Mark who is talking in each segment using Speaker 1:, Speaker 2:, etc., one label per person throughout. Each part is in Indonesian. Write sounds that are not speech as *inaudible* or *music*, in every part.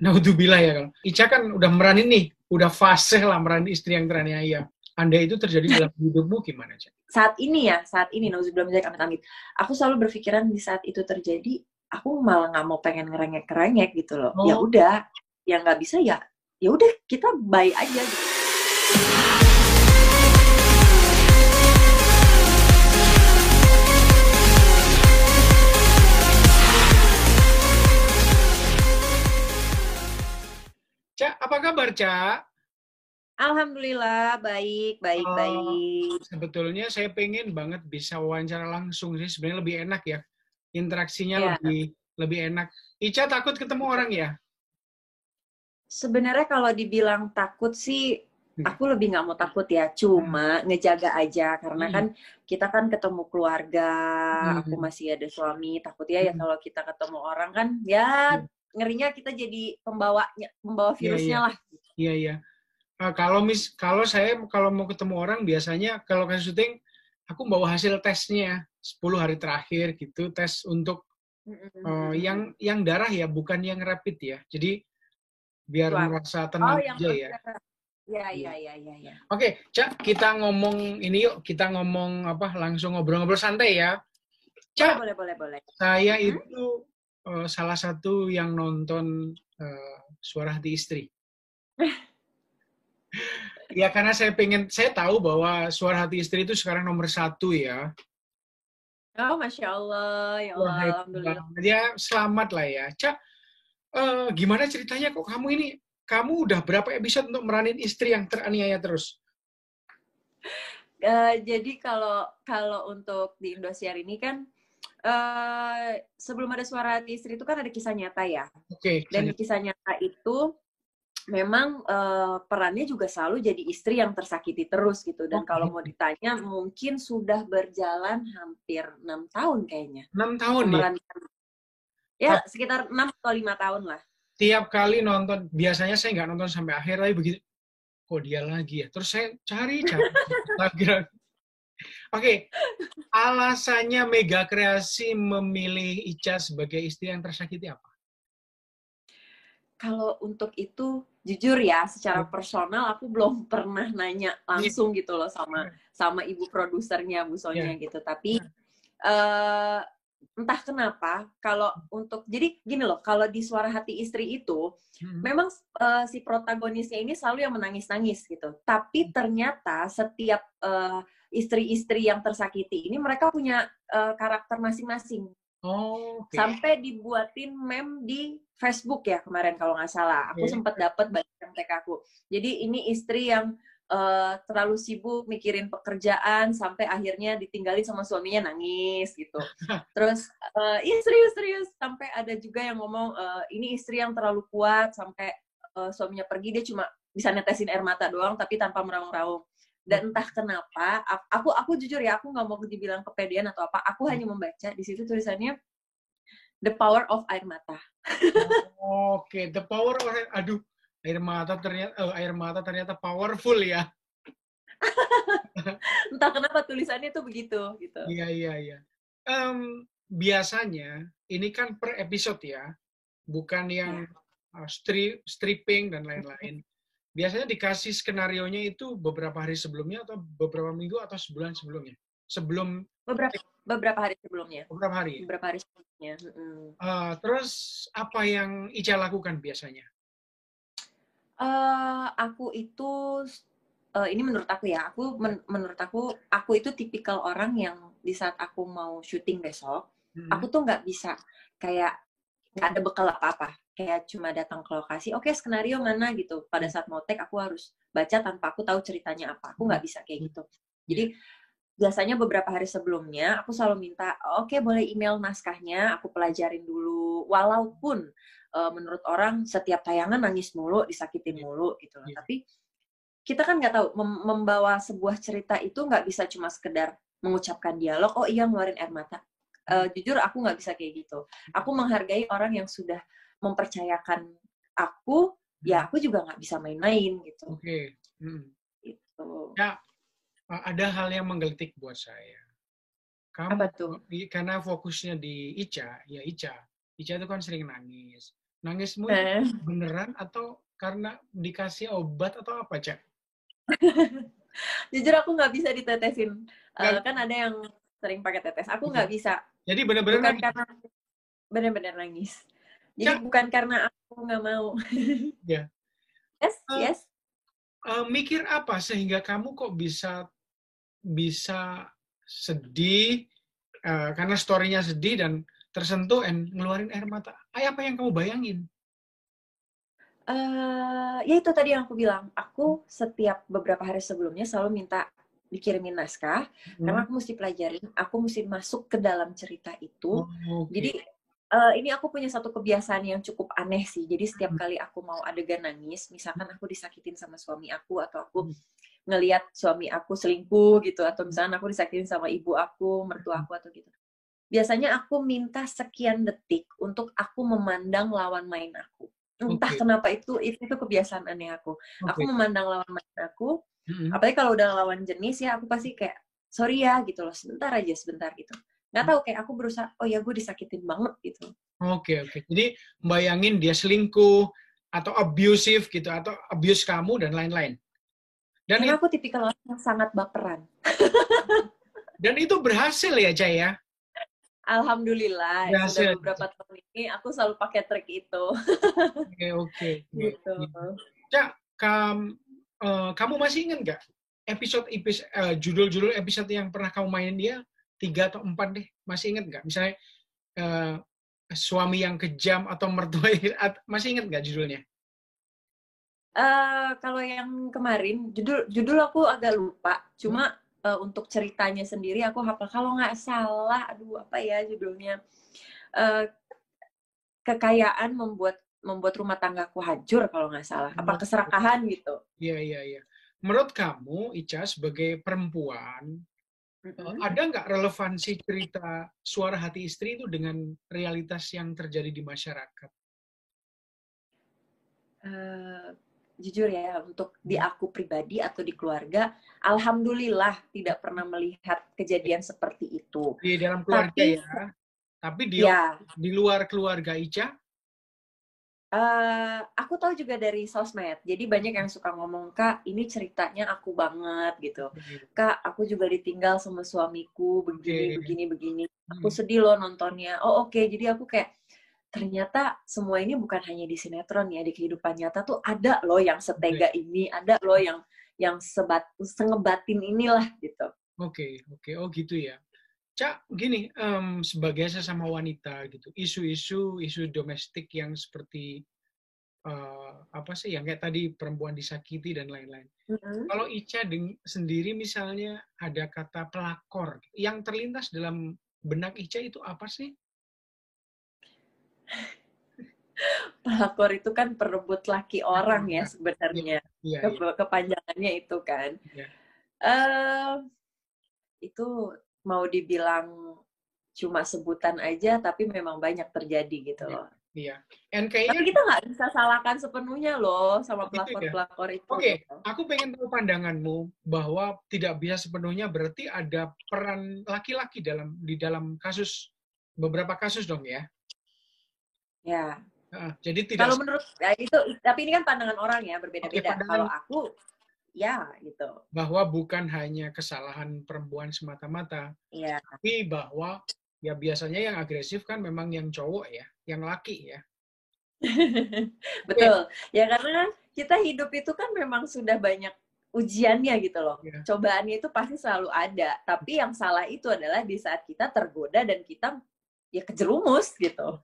Speaker 1: naudzubillah ya kalau Ica kan udah meranin nih, udah fase lah meranin istri yang teraniaya. Anda itu terjadi dalam *laughs* hidupmu gimana, Cak?
Speaker 2: Saat ini ya, saat ini nauzubillah min amit-amit. Aku selalu berpikiran di saat itu terjadi, aku malah nggak mau pengen ngerengek-ngerengek gitu loh. Ya
Speaker 1: Oh.
Speaker 2: udah, yang nggak bisa ya ya udah kita bye aja gitu.
Speaker 1: Cak, apa kabar, Cak?
Speaker 2: Alhamdulillah baik, baik,
Speaker 1: Oh.
Speaker 2: baik.
Speaker 1: Sebetulnya saya pengen banget bisa wawancara langsung sih, sebenarnya lebih enak ya. Interaksinya
Speaker 2: Iya.
Speaker 1: lebih lebih enak. Ica takut ketemu orang ya?
Speaker 2: Sebenarnya kalau dibilang takut sih,
Speaker 1: Hmm.
Speaker 2: aku lebih nggak mau takut ya. Cuma ngejaga aja karena
Speaker 1: Hmm.
Speaker 2: kan kita kan ketemu keluarga,
Speaker 1: Hmm.
Speaker 2: aku masih ada suami. Takutnya ya
Speaker 1: Hmm.
Speaker 2: kalau kita ketemu orang kan, ya
Speaker 1: Hmm.
Speaker 2: Ngerinya kita jadi pembawanya, pembawa
Speaker 1: Iya,
Speaker 2: virusnya
Speaker 1: iya.
Speaker 2: lah.
Speaker 1: Iya, iya. Eh, kalau mis kalau saya kalau mau ketemu orang biasanya kalau kasih syuting aku bawa hasil tesnya 10 hari terakhir gitu, tes untuk eh, yang yang darah ya, bukan yang rapid ya. Jadi biar
Speaker 2: Wah.
Speaker 1: merasa
Speaker 2: Oh,
Speaker 1: tenang
Speaker 2: yang
Speaker 1: aja ya.
Speaker 2: Ya, ya, ya, ya, ya.
Speaker 1: Oke, Cak, kita ngomong ini yuk, kita ngomong apa langsung ngobrol-ngobrol santai ya. Cak,
Speaker 2: Boleh, boleh, boleh.
Speaker 1: saya
Speaker 2: Mhm.
Speaker 1: itu eh, salah satu yang nonton eh, Suara Hati Istri. *laughs* ya karena saya pengen, saya tahu bahwa Suara Hati Istri itu sekarang nomor satu ya.
Speaker 2: Oh, masya Allah, ya
Speaker 1: Wah,
Speaker 2: Allah,
Speaker 1: hebat
Speaker 2: alhamdulillah.
Speaker 1: Ya selamat lah ya. Cak, eh, gimana ceritanya kok kamu ini, kamu udah berapa episode untuk meranin istri yang teraniaya terus?
Speaker 2: Eh, jadi kalau kalau untuk di Indosiar ini kan eh sebelum ada suara hati istri itu kan ada kisah nyata ya.
Speaker 1: Oke,
Speaker 2: Dan di
Speaker 1: saya-
Speaker 2: kisah nyata itu memang eh, perannya juga selalu jadi istri yang tersakiti terus gitu. Dan
Speaker 1: Oke.
Speaker 2: kalau mau ditanya mungkin sudah berjalan hampir enam tahun kayaknya.
Speaker 1: enam tahun ya.
Speaker 2: Memerankan. Ya sekitar enam atau lima tahun lah.
Speaker 1: tiap kali nonton biasanya saya nggak nonton sampai akhir tapi begitu kok dia lagi ya terus saya cari cari lagi oke alasannya Mega Kreasi memilih Ica sebagai istri yang tersakiti apa
Speaker 2: Kalau untuk itu jujur ya secara
Speaker 1: Hmm.
Speaker 2: personal aku belum pernah nanya langsung gitu loh sama sama ibu produsernya Bu Sonia
Speaker 1: Iya.
Speaker 2: gitu. Tapi eh entah kenapa kalau untuk jadi gini loh kalau di suara hati istri itu
Speaker 1: Hmm.
Speaker 2: memang eh, si protagonisnya ini selalu yang menangis-nangis gitu. Tapi ternyata setiap eh, istri-istri yang tersakiti ini mereka punya eh, karakter masing-masing
Speaker 1: oh oke
Speaker 2: sampai dibuatin meme di Facebook ya kemarin kalau nggak salah. Aku
Speaker 1: Oke.
Speaker 2: sempat dapat banyak yang tag aku. Jadi ini istri yang eh, terlalu sibuk mikirin pekerjaan sampai akhirnya ditinggalin sama suaminya nangis gitu. *laughs* Terus eh, iya serius serius sampai ada juga yang ngomong eh, ini istri yang terlalu kuat sampai eh, suaminya pergi dia cuma bisa netesin air mata doang tapi tanpa meraung-raung. Dan entah kenapa, aku aku jujur ya, aku nggak mau dibilang kepedean atau apa. Aku hanya membaca di situ tulisannya The Power of Air Mata.
Speaker 1: oke the power of aduh air mata ternyata eh, air mata ternyata powerful ya *laughs*
Speaker 2: Entah kenapa tulisannya tuh begitu gitu.
Speaker 1: iya iya iya Em, biasanya ini kan per episode ya bukan yang uh, stri- stripping dan lain-lain biasanya dikasih skenario nya itu beberapa hari sebelumnya atau beberapa minggu atau sebulan sebelumnya sebelum
Speaker 2: Beberapa beberapa hari sebelumnya.
Speaker 1: beberapa hari
Speaker 2: Beberapa hari sebelumnya.
Speaker 1: Uh, terus apa yang Ica lakukan biasanya
Speaker 2: Eh, aku itu eh, ini menurut aku ya, aku men- menurut aku aku itu tipikal orang yang di saat aku mau syuting besok,
Speaker 1: Hmm.
Speaker 2: aku tuh nggak bisa kayak nggak ada bekal apa-apa, kayak cuma datang ke lokasi, oke skenario mana gitu. Pada saat mau take aku harus baca tanpa aku tahu ceritanya apa, aku nggak bisa kayak gitu. Jadi biasanya beberapa hari sebelumnya aku selalu minta, oke boleh email naskahnya, aku pelajarin dulu, walaupun eh, menurut orang setiap tayangan nangis mulu, disakitin mulu gitu loh.
Speaker 1: Iya.
Speaker 2: Tapi kita kan nggak tahu mem- membawa sebuah cerita itu nggak bisa cuma sekedar mengucapkan dialog, oh iya ngeluarin air mata. Eh, jujur aku nggak bisa kayak gitu. Aku menghargai orang yang sudah mempercayakan aku, ya aku juga nggak bisa main-main gitu.
Speaker 1: oke Hmm.
Speaker 2: gitu.
Speaker 1: Uh, ada hal yang menggelitik buat saya kamu
Speaker 2: Apa tuh?
Speaker 1: karena fokusnya di Ica ya Ica Ica itu kan sering nangis Nangismu
Speaker 2: Eh.
Speaker 1: beneran atau karena dikasih obat atau apa, Cak? *laughs*
Speaker 2: Jujur aku nggak bisa ditetesin. Eh,
Speaker 1: Nggak-
Speaker 2: kan ada yang sering pakai tetes. Aku nggak bisa.
Speaker 1: Jadi bener-bener
Speaker 2: Bukan
Speaker 1: nangis?
Speaker 2: karena benar-benar nangis. Jadi
Speaker 1: Cak.
Speaker 2: bukan karena aku nggak mau. *laughs*
Speaker 1: Ya.
Speaker 2: Yes,
Speaker 1: Eh,
Speaker 2: yes.
Speaker 1: Eh, mikir apa sehingga kamu kok bisa bisa sedih eh, karena story-nya sedih dan tersentuh dan ngeluarin air mata. Ay, apa yang kamu bayangin?
Speaker 2: Eh, ya itu tadi yang aku bilang. Aku setiap beberapa hari sebelumnya selalu minta dikirimin naskah karena aku mesti pelajarin, aku mesti masuk ke dalam cerita itu.
Speaker 1: Oh, oke.
Speaker 2: Jadi eh, ini aku punya satu kebiasaan yang cukup aneh sih. Jadi setiap
Speaker 1: Hmm.
Speaker 2: kali aku mau adegan nangis, misalkan aku disakitin sama suami aku atau aku
Speaker 1: Hmm.
Speaker 2: ngelihat suami aku selingkuh gitu atau misalkan aku disakitin sama ibu aku, mertua aku atau gitu. Biasanya aku minta sekian detik untuk aku memandang lawan main aku. Entah
Speaker 1: Oke.
Speaker 2: kenapa itu itu, itu kebiasaan aneh aku. Aku
Speaker 1: Oke.
Speaker 2: memandang lawan main aku,
Speaker 1: Mm-mm.
Speaker 2: apalagi kalau udah lawan jenis ya aku pasti kayak sorry ya gitu loh, sebentar aja sebentar gitu. Nggak tahu kayak aku berusaha, oh ya gue disakitin banget gitu.
Speaker 1: Oke, oke. Jadi bayangin dia selingkuh atau abusive gitu atau abuse kamu dan lain-lain. Dan
Speaker 2: Karena aku tipikal orang yang sangat baperan. *laughs*
Speaker 1: dan itu berhasil ya, Cai ya?
Speaker 2: Alhamdulillah,
Speaker 1: Berhasil.
Speaker 2: sudah beberapa tahun ini aku selalu pakai trik itu.
Speaker 1: Oke, oke. *laughs*
Speaker 2: gitu.
Speaker 1: Cak, kam, eh, kamu masih ingat nggak episode episode eh, judul-judul episode yang pernah kamu mainin dia? Tiga atau empat deh. Masih ingat nggak? Misalnya eh, suami yang kejam atau mertua masih ingat nggak judulnya?
Speaker 2: Eh, kalau yang kemarin judul judul aku agak lupa, cuma eh, untuk ceritanya sendiri aku hafal. Kalau nggak salah, aduh apa ya judulnya? Eh, kekayaan membuat membuat rumah tanggaku hancur kalau nggak salah. Apa keserakahan gitu?
Speaker 1: iya iya iya menurut kamu Ica sebagai perempuan
Speaker 2: Mm-mm.
Speaker 1: ada nggak relevansi cerita suara hati istri itu dengan realitas yang terjadi di masyarakat
Speaker 2: Eh, jujur ya, untuk di aku pribadi atau di keluarga, alhamdulillah tidak pernah melihat kejadian seperti itu.
Speaker 1: di dalam keluarga
Speaker 2: Tapi-
Speaker 1: ya tapi di
Speaker 2: Ya,
Speaker 1: di luar keluarga Ica
Speaker 2: eh, aku tahu juga dari sosmed. Jadi banyak yang suka ngomong, Kak, ini ceritanya aku banget gitu. Kak, aku juga ditinggal sama suamiku, begini,
Speaker 1: Oke.
Speaker 2: begini, begini. Aku
Speaker 1: Hmm.
Speaker 2: sedih loh nontonnya. Oh oke, jadi aku kayak, ternyata semua ini bukan hanya di sinetron ya, di kehidupan nyata tuh ada loh yang setega ini, ada loh yang yang sebat, sengebatin inilah gitu.
Speaker 1: Oke, oke, oh gitu ya. Cak, gini, em, sebagai sesama wanita gitu, isu-isu isu domestik yang seperti eh, apa sih, yang kayak tadi perempuan disakiti dan lain-lain. Kalau Ica deng- sendiri misalnya ada kata pelakor, yang terlintas dalam benak Ica itu apa sih? *laughs*
Speaker 2: Pelakor itu kan perebut laki orang ya sebenarnya.
Speaker 1: Iya,
Speaker 2: Ke-
Speaker 1: iya,
Speaker 2: kepanjangannya itu kan.
Speaker 1: Iya.
Speaker 2: Eh, itu mau dibilang cuma sebutan aja, tapi memang banyak terjadi gitu
Speaker 1: Iya.
Speaker 2: loh.
Speaker 1: iya. And
Speaker 2: Tapi
Speaker 1: kayaknya
Speaker 2: kita nggak bisa salahkan sepenuhnya loh sama
Speaker 1: Gitu ya?
Speaker 2: pelakor-pelakor itu.
Speaker 1: Oke.
Speaker 2: gitu.
Speaker 1: aku pengen tahu pandanganmu bahwa tidak bisa sepenuhnya berarti ada peran laki-laki dalam di dalam kasus beberapa kasus dong ya.
Speaker 2: Ya.
Speaker 1: Heeh, jadi tidak
Speaker 2: Kalau menurut ya itu, tapi ini kan pandangan orang ya berbeda-beda.
Speaker 1: pandangan-
Speaker 2: Kalau aku, ya gitu.
Speaker 1: bahwa bukan hanya kesalahan perempuan semata-mata,
Speaker 2: Ya.
Speaker 1: tapi bahwa ya biasanya yang agresif kan memang yang cowok ya, yang laki ya. *laughs*
Speaker 2: Betul. Ya karena kita hidup itu kan memang sudah banyak ujiannya gitu loh.
Speaker 1: Iya.
Speaker 2: Cobaannya itu pasti selalu ada. Tapi yang salah itu adalah di saat kita tergoda dan kita ya kejerumus gitu.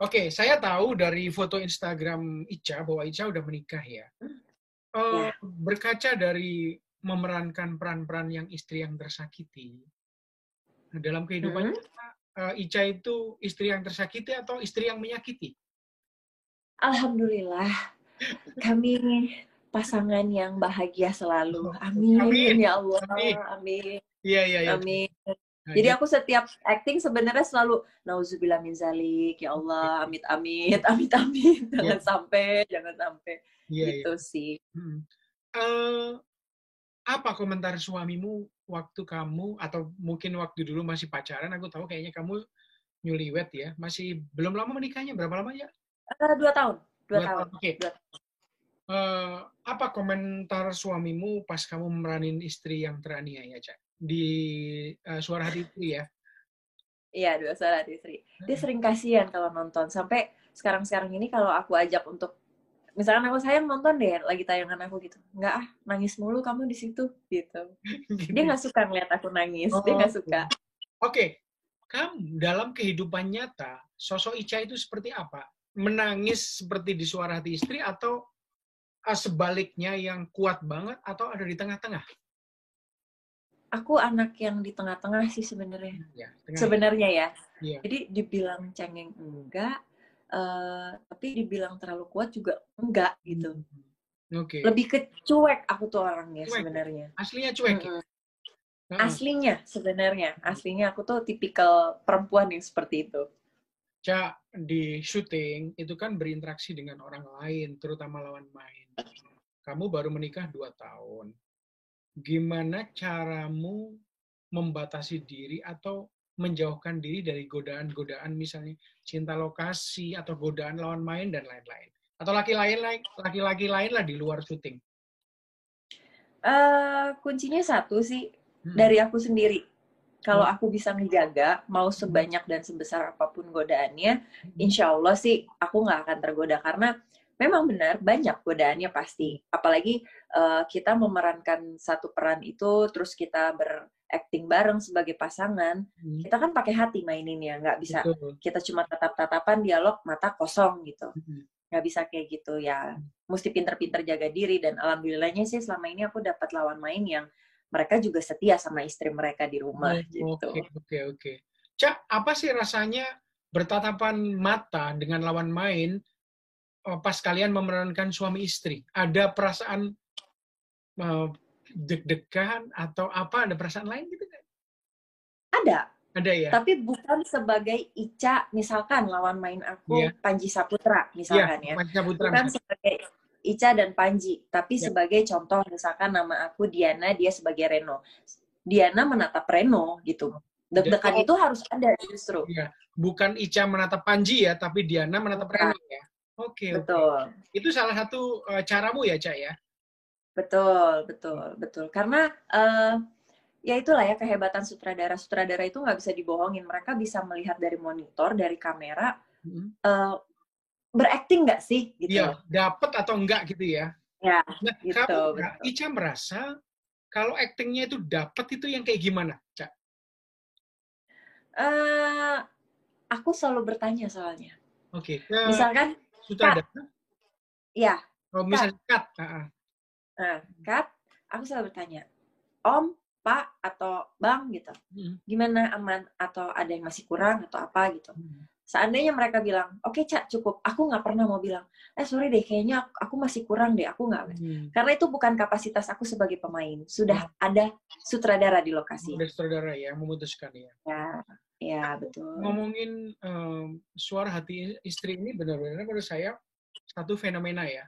Speaker 1: Oke, saya tahu dari foto Instagram Ica bahwa Ica udah menikah ya.
Speaker 2: Ya.
Speaker 1: Berkaca dari memerankan peran-peran yang istri yang tersakiti, nah, dalam kehidupan
Speaker 2: Hmm.
Speaker 1: nyata, eh, Ica itu istri yang tersakiti atau istri yang menyakiti?
Speaker 2: Alhamdulillah kami pasangan yang bahagia selalu. Amin,
Speaker 1: Amin.
Speaker 2: ya Allah.
Speaker 1: Amin.
Speaker 2: Amin.
Speaker 1: Iya, iya, iya.
Speaker 2: Amin.
Speaker 1: Nah,
Speaker 2: Jadi aku setiap acting sebenarnya selalu nauzubillah min zalik, ya Allah, amit amit, amit amit, jangan sampai, jangan sampai
Speaker 1: iya, iya.
Speaker 2: gitu sih.
Speaker 1: Hmm. Eh, apa komentar suamimu waktu kamu atau mungkin waktu dulu masih pacaran? Aku tahu kayaknya kamu newlywed ya, masih belum lama menikahnya berapa lama ya?
Speaker 2: Uh, dua tahun. Dua, dua tahun.
Speaker 1: Oke. Okay. Uh, apa komentar suamimu pas kamu meranin istri yang teraniaya, Cak? Di uh, Suara Hati Istri ya?
Speaker 2: Iya, dua suara hati istri. Dia sering kasihan kalau nonton. Sampai sekarang-sekarang ini kalau aku ajak untuk misalkan aku sayang nonton deh lagi tayangan aku gitu nggak ah nangis mulu kamu di situ gitu *laughs* dia nggak suka ngeliat aku nangis oh, dia nggak suka
Speaker 1: oke okay. kamu dalam kehidupan nyata sosok Ica itu seperti apa menangis seperti di suara hati istri atau uh, sebaliknya yang kuat banget atau ada di tengah-tengah
Speaker 2: aku anak yang di tengah-tengah sih sebenarnya ya, sebenarnya ya. ya jadi dibilang cengeng enggak uh, tapi dibilang terlalu kuat juga enggak gitu.
Speaker 1: Oke. Okay.
Speaker 2: Lebih ke cuek aku tuh orangnya cuek. sebenarnya.
Speaker 1: Aslinya cuek. Mm
Speaker 2: -hmm. Aslinya sebenarnya, aslinya aku tuh tipikal perempuan yang seperti itu.
Speaker 1: Cak, di syuting itu kan berinteraksi dengan orang lain, terutama lawan main. Kamu baru menikah dua tahun. Gimana caramu membatasi diri atau menjauhkan diri dari godaan-godaan misalnya cinta lokasi atau godaan lawan main dan lain-lain atau laki lain laki-laki lain lah di luar syuting
Speaker 2: uh, kuncinya satu sih hmm. dari aku sendiri kalau hmm. aku bisa menjaga mau hmm. sebanyak dan sebesar apa pun godaannya hmm. insya Allah sih aku nggak akan tergoda karena memang benar banyak godaannya pasti apalagi uh, kita memerankan satu peran itu terus kita ber acting bareng sebagai pasangan, hmm. kita kan pakai hati mainin ya, nggak bisa Betul. kita cuma tatap-tatapan dialog mata kosong gitu, hmm. nggak bisa kayak gitu ya, hmm. mesti pinter-pinter jaga diri dan alhamdulillahnya sih selama ini aku dapat lawan main yang mereka juga setia sama istri mereka di rumah oh, gitu.
Speaker 1: Oke oke oke. Cak, apa sih rasanya bertatapan mata dengan lawan main pas kalian memerankan suami istri? Ada perasaan uh, deg-degan atau apa ada perasaan lain gitu kan?
Speaker 2: Ada.
Speaker 1: Ada ya.
Speaker 2: Tapi bukan sebagai Ica misalkan lawan main aku yeah. Panji Saputra misalkan yeah, ya. Panji Saputra bukan misalkan. sebagai Ica dan Panji, tapi yeah. sebagai contoh misalkan nama aku Diana, dia sebagai Reno. Diana menatap Reno gitu. Deg-degan itu harus ada justru.
Speaker 1: Iya. Bukan Ica menatap Panji ya, tapi Diana menatap Reno ya. Oke, okay, Betul. Okay. Itu salah satu uh, caramu ya, Cak ya?
Speaker 2: Betul, betul, betul. Karena uh, ya itulah ya kehebatan sutradara. Sutradara itu nggak bisa dibohongin. Mereka bisa melihat dari monitor, dari kamera, hmm. uh, berakting nggak sih?
Speaker 1: Gitu. Iya, dapat atau enggak gitu ya?
Speaker 2: Ya, nah, gitu.
Speaker 1: Kamu, betul. Ica merasa kalau aktingnya itu dapat itu yang kayak gimana, Cak?
Speaker 2: Uh, aku selalu bertanya soalnya.
Speaker 1: Oke.
Speaker 2: Okay. Misalkan, sutradara? Iya.
Speaker 1: Oh, misalnya cut.
Speaker 2: Nah, Kat, aku selalu bertanya, Om, Pak, atau Bang gitu, hmm. gimana aman atau ada yang masih kurang atau apa gitu. Hmm. Seandainya mereka bilang, oke okay, Cak cukup, aku nggak pernah mau bilang, eh sorry deh, kayaknya aku masih kurang deh, aku nggak. Hmm. Karena itu bukan kapasitas aku sebagai pemain, sudah hmm. ada sutradara di lokasi.
Speaker 1: Ada sutradara ya, memutuskan ya.
Speaker 2: Ya, ya betul.
Speaker 1: Ngomongin um, suara hati istri ini benar-benar menurut saya satu fenomena ya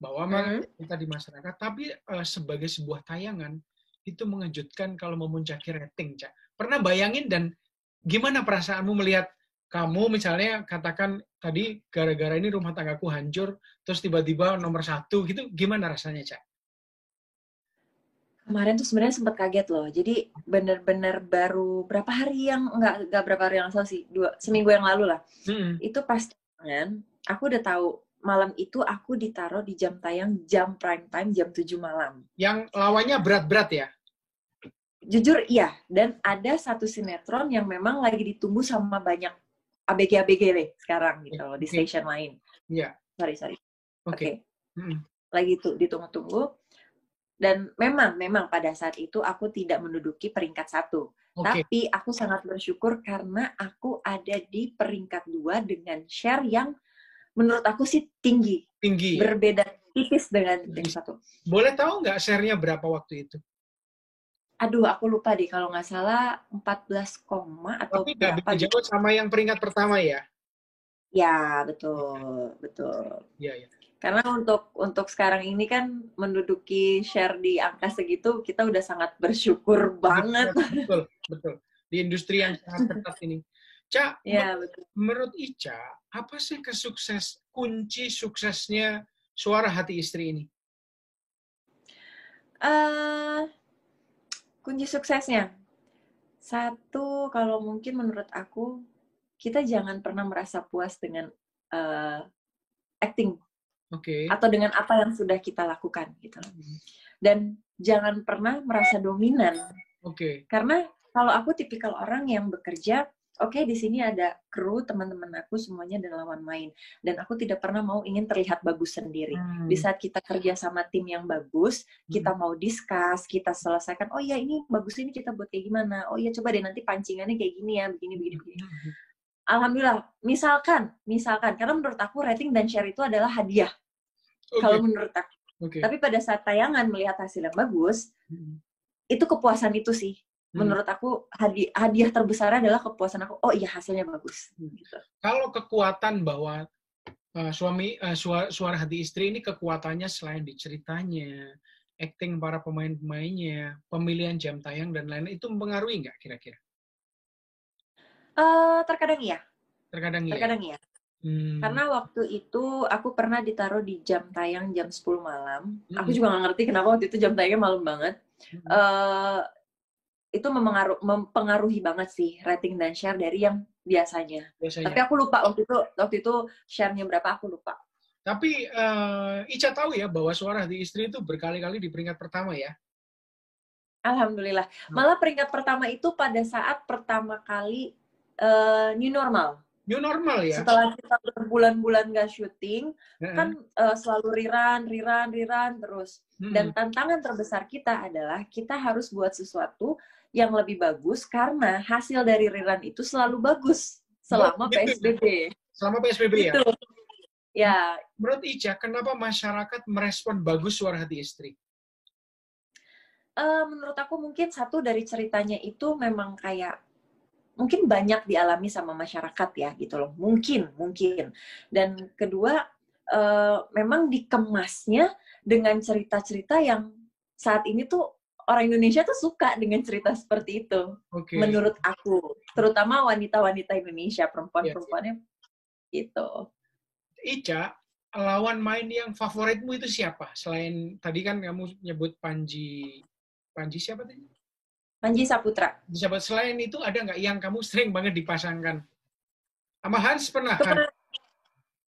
Speaker 1: bahwa memang hmm. kita di masyarakat, tapi uh, sebagai sebuah tayangan itu mengejutkan kalau memuncaki rating, Cak. Pernah bayangin dan gimana perasaanmu melihat kamu misalnya katakan tadi gara-gara ini rumah tanggaku hancur, terus tiba-tiba nomor satu gitu, gimana rasanya, Cak?
Speaker 2: Kemarin tuh sebenarnya sempat kaget loh. Jadi bener-bener baru berapa hari yang enggak enggak berapa hari yang lalu sih, dua seminggu yang lalu lah. Hmm. Itu pas kan, aku udah tahu malam itu aku ditaruh di jam tayang jam prime time jam 7 malam.
Speaker 1: Yang lawannya berat-berat ya?
Speaker 2: Jujur iya, dan ada satu sinetron yang memang lagi ditunggu sama banyak ABG-ABG deh sekarang gitu loh, di station lain.
Speaker 1: Iya.
Speaker 2: Sorry, sorry.
Speaker 1: Oke. Okay. Okay.
Speaker 2: Mm. Lagi tuh ditunggu-tunggu. Dan memang, memang pada saat itu aku tidak menduduki peringkat satu. Okay. Tapi aku sangat bersyukur karena aku ada di peringkat dua dengan share yang menurut aku sih tinggi.
Speaker 1: Tinggi.
Speaker 2: Berbeda tipis dengan tim satu.
Speaker 1: Boleh tahu nggak share-nya berapa waktu itu?
Speaker 2: Aduh, aku lupa deh kalau nggak salah 14 koma atau
Speaker 1: Tapi bisa jauh sama yang peringkat pertama ya?
Speaker 2: Ya, betul, betul.
Speaker 1: Iya, iya.
Speaker 2: Karena untuk untuk sekarang ini kan menduduki share di angka segitu kita udah sangat bersyukur banget.
Speaker 1: Betul, betul. Di industri yang sangat ketat ini. Ca,
Speaker 2: Ya, betul.
Speaker 1: menurut Ica, apa sih kesukses kunci suksesnya suara hati istri ini?
Speaker 2: eh kunci suksesnya. Satu, kalau mungkin menurut aku, kita jangan pernah merasa puas dengan eh, acting
Speaker 1: Oke.
Speaker 2: atau dengan apa yang sudah kita lakukan gitu loh. Dan jangan pernah merasa dominan
Speaker 1: Oke.
Speaker 2: karena kalau aku tipikal orang yang bekerja oke di sini ada kru teman-teman aku semuanya dan lawan main dan aku tidak pernah mau ingin terlihat bagus sendiri
Speaker 1: Hmm.
Speaker 2: di saat kita kerja sama tim yang bagus kita mau discuss kita selesaikan oh iya ini bagus ini kita buat kayak gimana oh iya coba deh nanti pancingannya kayak gini ya begini begini begini
Speaker 1: Hmm.
Speaker 2: Alhamdulillah misalkan misalkan karena menurut aku rating dan share itu adalah hadiah
Speaker 1: Oke.
Speaker 2: kalau menurut aku
Speaker 1: Oke.
Speaker 2: tapi pada saat tayangan melihat hasil yang bagus
Speaker 1: Hmm.
Speaker 2: itu kepuasan itu sih
Speaker 1: Hmm.
Speaker 2: menurut aku hadi- hadiah terbesar adalah kepuasan aku oh iya hasilnya bagus
Speaker 1: Hmm.
Speaker 2: gitu.
Speaker 1: Kalau kekuatan bahwa uh, suami uh, suara, suara hati istri ini kekuatannya selain di ceritanya, acting para pemain-pemainnya, pemilihan jam tayang dan lain-lain itu mempengaruhi nggak kira-kira?
Speaker 2: Eh, terkadang iya
Speaker 1: Terkadang iya.
Speaker 2: terkadang iya
Speaker 1: Hmm.
Speaker 2: karena waktu itu aku pernah ditaruh di jam tayang jam 10 malam aku
Speaker 1: Hmm.
Speaker 2: juga nggak ngerti kenapa waktu itu jam tayangnya malam banget
Speaker 1: Hmm.
Speaker 2: eh itu mempengaruhi, banget sih rating dan share dari yang biasanya.
Speaker 1: biasanya.
Speaker 2: Tapi aku lupa waktu itu waktu itu share-nya berapa aku lupa.
Speaker 1: Tapi uh, Ica tahu ya bahwa suara hati istri itu berkali-kali di peringkat pertama ya.
Speaker 2: Alhamdulillah.
Speaker 1: Hmm.
Speaker 2: Malah peringkat pertama itu pada saat pertama kali eh, new normal.
Speaker 1: New normal ya.
Speaker 2: Setelah kita berbulan-bulan gak syuting,
Speaker 1: Heeh.
Speaker 2: kan eh, selalu riran, riran, riran terus.
Speaker 1: Hmm.
Speaker 2: Dan tantangan terbesar kita adalah kita harus buat sesuatu yang lebih bagus karena hasil dari riran itu selalu bagus selama
Speaker 1: Gitu ya?
Speaker 2: PSBB.
Speaker 1: selama PSBB ya.
Speaker 2: Gitu. Ya,
Speaker 1: Menurut Ica, kenapa masyarakat merespon bagus suara hati istri?
Speaker 2: eh, menurut aku mungkin satu dari ceritanya itu memang kayak mungkin banyak dialami sama masyarakat ya gitu loh. Mungkin, mungkin. Dan kedua eh, memang dikemasnya dengan cerita-cerita yang saat ini tuh orang Indonesia tuh suka dengan cerita seperti itu.
Speaker 1: Oke.
Speaker 2: menurut aku terutama wanita-wanita Indonesia perempuan-perempuannya gitu
Speaker 1: Ica, lawan main yang favoritmu itu siapa? Selain tadi kan kamu nyebut Panji, Panji siapa tadi?
Speaker 2: Panji Saputra
Speaker 1: Siapa selain itu ada nggak yang kamu sering banget dipasangkan? Sama Hans pernah kan?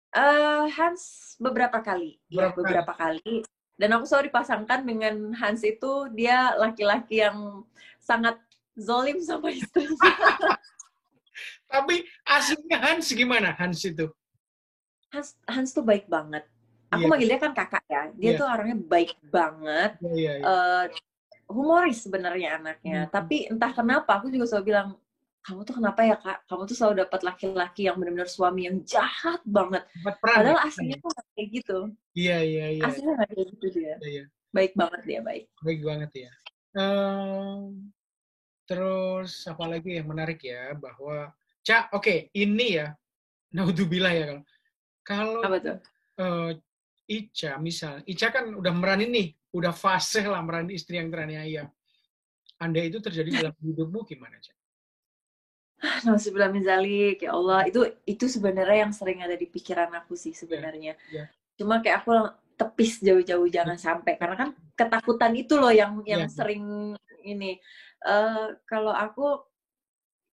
Speaker 2: Eh, Hans beberapa kali ya
Speaker 1: Beberapa kali.
Speaker 2: beberapa kali dan aku selalu dipasangkan dengan Hans itu dia laki-laki yang sangat zolim sama istrinya *laughs*
Speaker 1: Tapi aslinya Hans gimana Hans itu?
Speaker 2: Hans Hans tuh baik banget aku
Speaker 1: Iya.
Speaker 2: manggil dia kan kakak ya dia
Speaker 1: Iya.
Speaker 2: tuh orangnya baik banget
Speaker 1: Iya, iya, iya.
Speaker 2: eh humoris sebenarnya anaknya.
Speaker 1: Hmm.
Speaker 2: Tapi entah kenapa aku juga selalu bilang, kamu tuh kenapa ya kak? Kamu tuh selalu dapat laki-laki yang benar-benar suami yang jahat banget.
Speaker 1: Dapat peran.
Speaker 2: Padahal
Speaker 1: ya?
Speaker 2: aslinya tuh nggak kayak gitu.
Speaker 1: Iya, iya, iya.
Speaker 2: Aslinya nggak kayak gitu dia.
Speaker 1: Iya, iya.
Speaker 2: Baik banget dia, baik.
Speaker 1: Baik banget ya. Ehm, terus apa lagi yang menarik ya bahwa Cak, oke, ini ya. Naudzubillah ya kalau kalau
Speaker 2: tuh?
Speaker 1: eh, Ica misal, Ica kan udah meranin nih, udah fase lah meranin istri yang teraniaya. Anda itu terjadi dalam *laughs* hidupmu gimana, Cak?
Speaker 2: Nauzubillah min zalik, ya Allah. Itu itu sebenarnya yang sering ada di pikiran aku sih sebenarnya.
Speaker 1: iya.
Speaker 2: Cuma kayak aku tepis jauh-jauh jangan sampai karena kan ketakutan itu loh yang yang
Speaker 1: Iya.
Speaker 2: sering ini. Eh kalau aku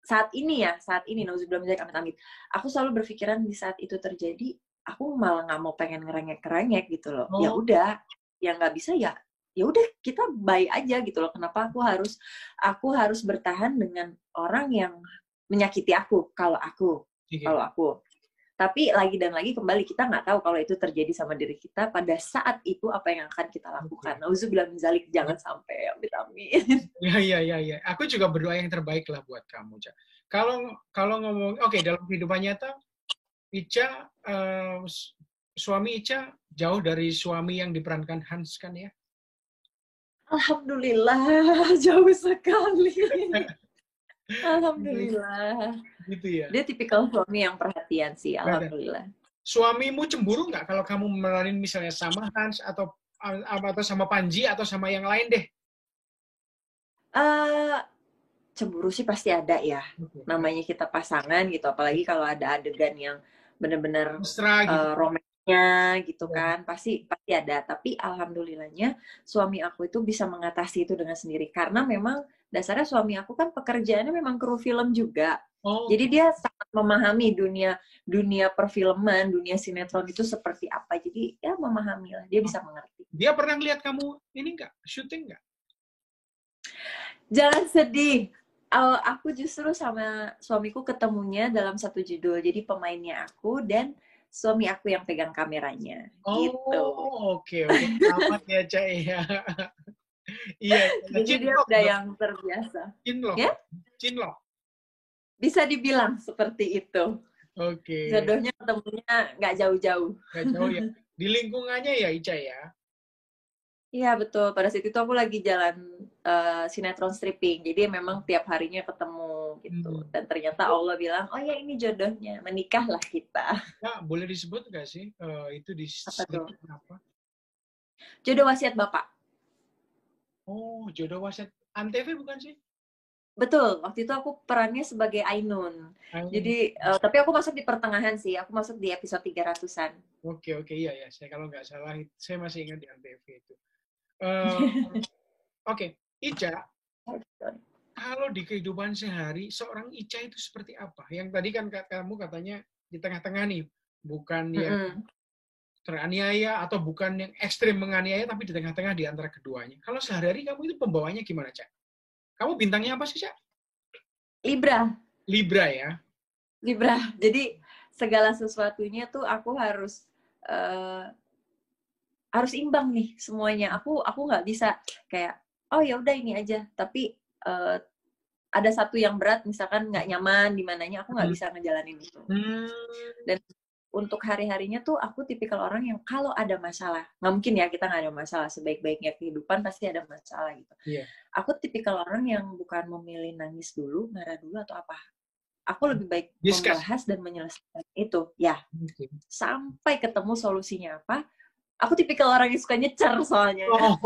Speaker 2: saat ini ya, saat ini nauzubillah min zalik amit-amit. Aku selalu berpikiran di saat itu terjadi, aku malah nggak mau pengen ngerengek-ngerengek gitu loh. Ya
Speaker 1: Oh.
Speaker 2: udah, yang nggak bisa ya ya udah kita baik aja gitu loh. Kenapa aku harus aku harus bertahan dengan orang yang menyakiti aku kalau aku
Speaker 1: Oke.
Speaker 2: kalau aku. Tapi lagi dan lagi kembali kita nggak tahu kalau itu terjadi sama diri kita pada saat itu apa yang akan kita lakukan. Nauzubillah min zalik jangan sampai amit amin.
Speaker 1: Ya, ya, ya, ya. Aku juga berdoa yang terbaik lah buat kamu, Cak. Kalau kalau ngomong, oke dalam kehidupan nyata, Ica, eh, su- suami Ica jauh dari suami yang diperankan Hans kan ya?
Speaker 2: Alhamdulillah *laughs* jauh sekali. *laughs* Alhamdulillah.
Speaker 1: Gitu ya.
Speaker 2: Dia tipikal suami yang perhatian sih. Alhamdulillah.
Speaker 1: Suamimu cemburu nggak kalau kamu meranin misalnya sama Hans atau atau sama Panji atau sama yang lain deh?
Speaker 2: Eh, cemburu sih pasti ada ya. Namanya kita pasangan gitu, apalagi kalau ada adegan yang benar-benar
Speaker 1: Mesra gitu.
Speaker 2: uh, romansnya gitu
Speaker 1: Ya.
Speaker 2: kan, pasti pasti ada. Tapi alhamdulillahnya suami aku itu bisa mengatasi itu dengan sendiri karena memang dasarnya suami aku kan pekerjaannya memang kru film juga.
Speaker 1: oh,
Speaker 2: Jadi dia sangat memahami dunia dunia perfilman, dunia sinetron itu seperti apa. Jadi ya memahami lah, dia bisa mengerti.
Speaker 1: dia pernah lihat kamu ini enggak? Syuting enggak?
Speaker 2: Jangan sedih. Uh, aku justru sama suamiku ketemunya dalam satu judul. Jadi pemainnya aku dan suami aku yang pegang kameranya.
Speaker 1: Oh,
Speaker 2: Gitu.
Speaker 1: oke, oke. Selamat ya, Cak. Iya. Iya,
Speaker 2: Jadi dia udah yang terbiasa.
Speaker 1: Cinlok.
Speaker 2: Ya?
Speaker 1: Cinlok.
Speaker 2: Bisa dibilang seperti itu.
Speaker 1: Oke.
Speaker 2: Jodohnya ketemunya nggak jauh-jauh.
Speaker 1: Nggak jauh ya. Di lingkungannya ya, Ica ya.
Speaker 2: Iya betul. Pada saat itu aku lagi jalan uh, sinetron stripping. Jadi memang tiap harinya ketemu gitu.
Speaker 1: Hmm.
Speaker 2: Dan ternyata Allah bilang, oh ya ini jodohnya. Menikahlah kita.
Speaker 1: Nah, boleh disebut nggak sih eh, itu di
Speaker 2: Apa tuh?
Speaker 1: apa?
Speaker 2: Jodoh wasiat bapak.
Speaker 1: Oh, jodoh wasit Antv bukan sih?
Speaker 2: Betul. Waktu itu aku perannya sebagai Ainun.
Speaker 1: Ah,
Speaker 2: Jadi, eh, tapi aku masuk di pertengahan sih. Aku masuk di episode 300-an.
Speaker 1: Oke, oke, iya ya. Saya kalau nggak salah, saya masih ingat di Antv itu. Eh, oke, Ica, kalau di kehidupan sehari, seorang Ica itu seperti apa? Yang tadi kan ka- kamu katanya di tengah-tengah nih, bukan yang
Speaker 2: Mm-mm.
Speaker 1: teraniaya atau bukan yang ekstrim menganiaya, tapi di tengah-tengah di antara keduanya. Kalau sehari-hari kamu itu pembawanya gimana, Cak? Kamu bintangnya apa sih, Cak?
Speaker 2: Libra.
Speaker 1: Libra ya?
Speaker 2: Libra. Jadi segala sesuatunya tuh aku harus eh, harus imbang nih semuanya. Aku aku nggak bisa kayak oh ya udah ini aja. Tapi eh, ada satu yang berat misalkan nggak nyaman di mananya aku nggak
Speaker 1: Hmm.
Speaker 2: bisa ngejalanin itu.
Speaker 1: Hmm,
Speaker 2: Untuk hari-harinya tuh aku tipikal orang yang kalau ada masalah nggak mungkin ya kita nggak ada masalah sebaik-baiknya kehidupan pasti ada masalah gitu.
Speaker 1: Iya.
Speaker 2: Aku tipikal orang yang bukan memilih nangis dulu, marah dulu atau apa. Aku lebih baik
Speaker 1: Discuss.
Speaker 2: membahas dan menyelesaikan itu. Ya,
Speaker 1: oke.
Speaker 2: sampai ketemu solusinya apa. Aku tipikal orang yang suka nyecer soalnya.
Speaker 1: Oh,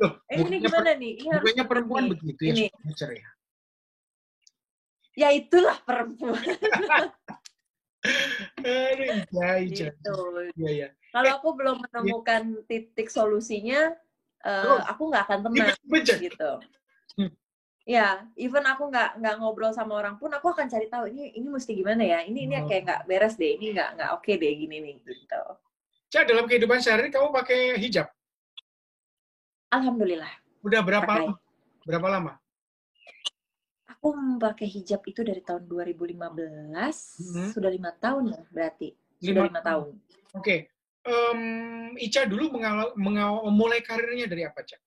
Speaker 1: loh,
Speaker 2: eh, ini
Speaker 1: per-
Speaker 2: gimana nih? Ini harus
Speaker 1: perempuan
Speaker 2: begini.
Speaker 1: begitu ya,
Speaker 2: Ini.
Speaker 1: suka ya?
Speaker 2: Ya itulah perempuan. *laughs* Gitu.
Speaker 1: Iya, iya.
Speaker 2: Kalau aku belum menemukan titik solusinya, eh,
Speaker 1: Terus?
Speaker 2: aku nggak akan tenang
Speaker 1: Bejek.
Speaker 2: gitu.
Speaker 1: Hmm.
Speaker 2: Ya, even aku nggak nggak ngobrol sama orang pun, aku akan cari tahu ini ini mesti gimana ya. Ini ini
Speaker 1: Oh.
Speaker 2: kayak nggak beres deh. Ini nggak nggak oke deh gini nih gitu.
Speaker 1: Cak, dalam kehidupan sehari kamu pakai hijab?
Speaker 2: Alhamdulillah.
Speaker 1: Udah berapa
Speaker 2: Pakai.
Speaker 1: lama? Berapa lama?
Speaker 2: Aku pakai hijab itu dari tahun 2015,
Speaker 1: Mhm.
Speaker 2: sudah lima tahun ya berarti.
Speaker 1: Lima
Speaker 2: Sudah lima tahun.
Speaker 1: Oke. Em, Ica dulu mengawal, mengawal, memulai karirnya dari apa, Cak?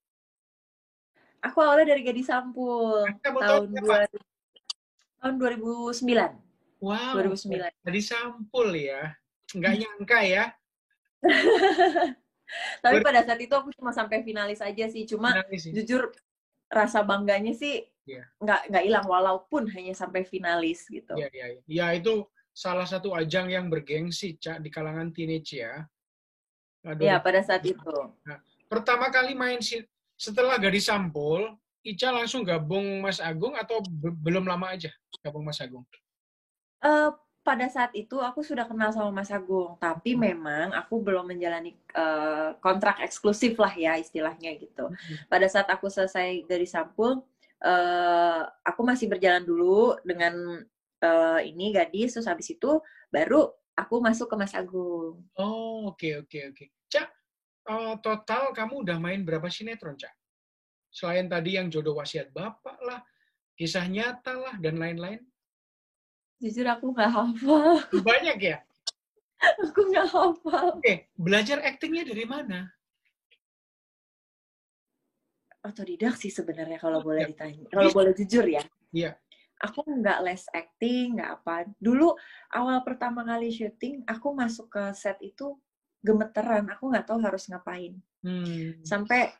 Speaker 2: Aku awalnya dari Gadis Sampul
Speaker 1: Kamu tahu
Speaker 2: tahun
Speaker 1: siapa?
Speaker 2: 2000, tahun 2009.
Speaker 1: Wow,
Speaker 2: 2009.
Speaker 1: Jadi sampul ya. Nggak nyangka ya. *laughs*
Speaker 2: Tapi pada saat itu aku cuma sampai finalis aja sih. Cuma
Speaker 1: Nangis sih.
Speaker 2: jujur rasa bangganya sih
Speaker 1: Iya.
Speaker 2: nggak nggak hilang walaupun hanya sampai finalis gitu.
Speaker 1: Iya, iya, iya. Ya, itu salah satu ajang yang bergengsi, Cak, di kalangan teenage ya. Aduh,
Speaker 2: Ya pada saat itu.
Speaker 1: pertama kali main setelah Gadis Sampul, Ica langsung gabung Mas Agung atau be- belum lama aja gabung Mas Agung?
Speaker 2: Eh, pada saat itu aku sudah kenal sama Mas Agung, tapi
Speaker 1: Hmm.
Speaker 2: memang aku belum menjalani eh, kontrak eksklusif lah ya istilahnya gitu. Pada saat aku selesai dari Sampul, eh, aku masih berjalan dulu dengan eh, ini gadis, terus habis itu baru aku masuk ke Mas Agung.
Speaker 1: Oh, oke, oke, oke. Cak, eh, total kamu udah main berapa sinetron, Cak? Selain tadi yang jodoh wasiat Bapak lah, kisah nyata lah, dan lain-lain.
Speaker 2: Jujur aku nggak hafal,
Speaker 1: Banyak ya? *laughs*
Speaker 2: aku nggak hafal.
Speaker 1: Oke, belajar aktingnya dari mana?
Speaker 2: Otodidak sih sebenarnya kalau
Speaker 1: Oh,
Speaker 2: boleh
Speaker 1: iya.
Speaker 2: ditanya, kalau boleh jujur ya.
Speaker 1: Iya.
Speaker 2: Aku nggak les acting, nggak apa. Dulu awal pertama kali syuting, aku masuk ke set itu gemeteran. Aku nggak tahu harus ngapain.
Speaker 1: Hmm.
Speaker 2: Sampai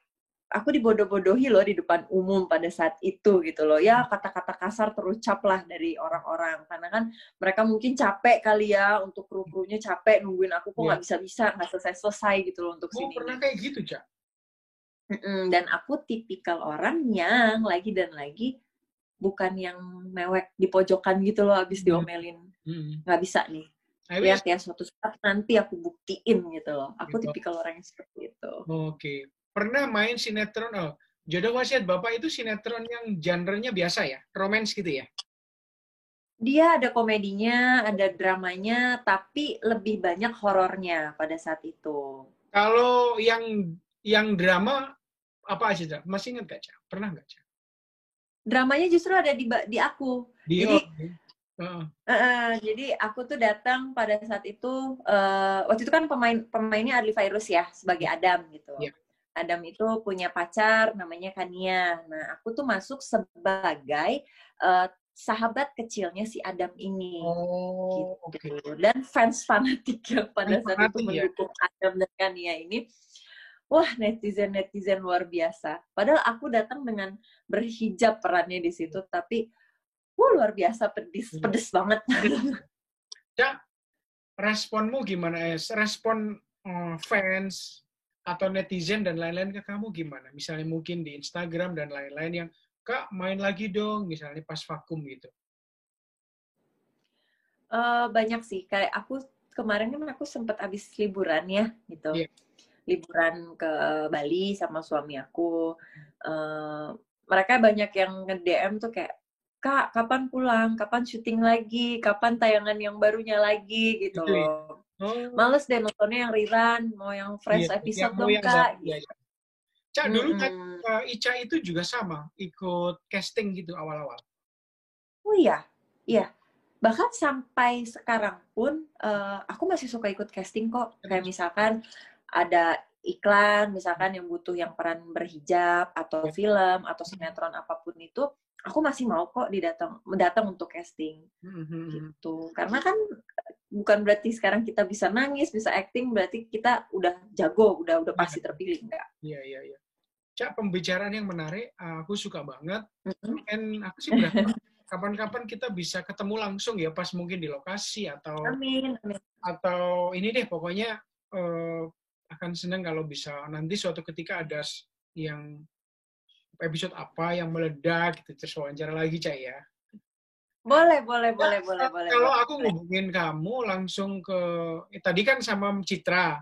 Speaker 2: aku dibodoh-bodohi loh di depan umum pada saat itu gitu loh. Ya kata-kata kasar terucap lah dari orang-orang. Karena kan mereka mungkin capek kali ya untuk kru-krunya capek nungguin aku kok
Speaker 1: Iya.
Speaker 2: nggak bisa-bisa, nggak selesai-selesai gitu loh untuk
Speaker 1: Oh,
Speaker 2: sini.
Speaker 1: pernah kayak gitu, Cak?
Speaker 2: Mm-mm, dan aku tipikal orang yang lagi dan lagi bukan yang mewek di pojokan gitu loh abis
Speaker 1: Hmm.
Speaker 2: diomelin
Speaker 1: Hmm.
Speaker 2: nggak bisa nih lihat ya suatu saat nanti aku buktiin gitu loh aku
Speaker 1: Gitu.
Speaker 2: tipikal orang yang seperti itu
Speaker 1: Oke. Pernah main sinetron, oh, Jodoh Wasiat Bapak itu sinetron yang genrenya biasa ya? Romance gitu ya?
Speaker 2: dia ada komedinya ada dramanya tapi lebih banyak horornya pada saat itu
Speaker 1: Kalau yang yang drama, apa aja? Masih ingat gak, Cak? Pernah gak, Cak?
Speaker 2: dramanya justru ada di di aku
Speaker 1: Di,
Speaker 2: Jadi-
Speaker 1: oh, Heeh.
Speaker 2: Eh, jadi aku tuh datang pada saat itu eh, waktu itu kan pemain pemainnya Adli Virus ya sebagai Adam gitu.
Speaker 1: Iya.
Speaker 2: Adam itu punya pacar namanya Kania. Nah aku tuh masuk sebagai eh, sahabat kecilnya si Adam ini.
Speaker 1: Oh,
Speaker 2: gitu.
Speaker 1: oke.
Speaker 2: Dan fans fanatik yang pada saat itu
Speaker 1: ya?
Speaker 2: mendukung Adam dan Kania ini. Wah netizen netizen luar biasa. Padahal aku datang dengan berhijab perannya di situ, tapi wah luar biasa pedis
Speaker 1: Hmm.
Speaker 2: pedes banget.
Speaker 1: Responmu gimana, Es? Respon eh, fans atau netizen dan lain-lain ke kamu gimana? Misalnya mungkin di Instagram dan lain-lain yang, Kak, main lagi dong, misalnya pas vakum gitu.
Speaker 2: Eh, banyak sih kayak aku kemarin kan aku sempat habis liburan ya gitu
Speaker 1: Iya.
Speaker 2: liburan ke Bali sama suami aku Eh, mereka banyak yang nge DM tuh kayak kak kapan pulang kapan syuting lagi kapan tayangan yang barunya lagi gitu
Speaker 1: Gitu ya?
Speaker 2: loh
Speaker 1: Oh,
Speaker 2: males deh nontonnya yang rerun mau yang fresh
Speaker 1: iya,
Speaker 2: episode
Speaker 1: yang
Speaker 2: dong
Speaker 1: yang
Speaker 2: kak
Speaker 1: iya, iya. Cak, dulu kan eh, Ica itu juga sama, ikut casting gitu awal-awal.
Speaker 2: Oh iya, iya. Bahkan sampai sekarang pun eh, aku masih suka ikut casting kok. Kayak misalkan ada iklan, misalkan yang butuh yang peran berhijab atau
Speaker 1: Ya.
Speaker 2: film atau sinetron apa pun itu, aku masih mau kok didatang datang untuk casting
Speaker 1: Mhm.
Speaker 2: gitu. Karena kan bukan berarti sekarang kita bisa nangis, bisa acting, berarti kita udah jago, udah udah pasti terpilih enggak.
Speaker 1: Iya, iya, iya. Cak, pembicaraan yang menarik, aku suka banget. Dan aku sih berharap *laughs* kapan-kapan kita bisa ketemu langsung ya, pas mungkin di lokasi atau
Speaker 2: Amin, amin.
Speaker 1: atau ini deh, pokoknya eh, akan senang kalau bisa nanti suatu ketika ada yang episode apa yang meledak gitu terus wawancara lagi Cak ya.
Speaker 2: Boleh, boleh, boleh,
Speaker 1: Ya,
Speaker 2: boleh, boleh.
Speaker 1: Kalau
Speaker 2: boleh.
Speaker 1: aku ngubungin kamu langsung ke eh, tadi kan sama Citra.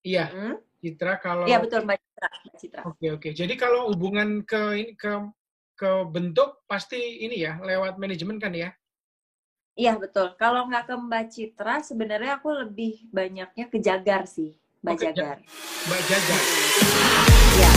Speaker 1: Iya,
Speaker 2: Mm?
Speaker 1: Citra kalau
Speaker 2: Iya betul Mbak Citra. Mbak Citra.
Speaker 1: Oke oke. Jadi kalau hubungan ke ini ke ke bentuk pasti ini ya lewat manajemen kan ya?
Speaker 2: Iya betul. Kalau nggak ke Mbak Citra, sebenarnya aku lebih banyaknya ke Jagar sih, Mbak
Speaker 1: Oh,
Speaker 2: Jagar.
Speaker 1: Mbak Jaga.
Speaker 2: Iya.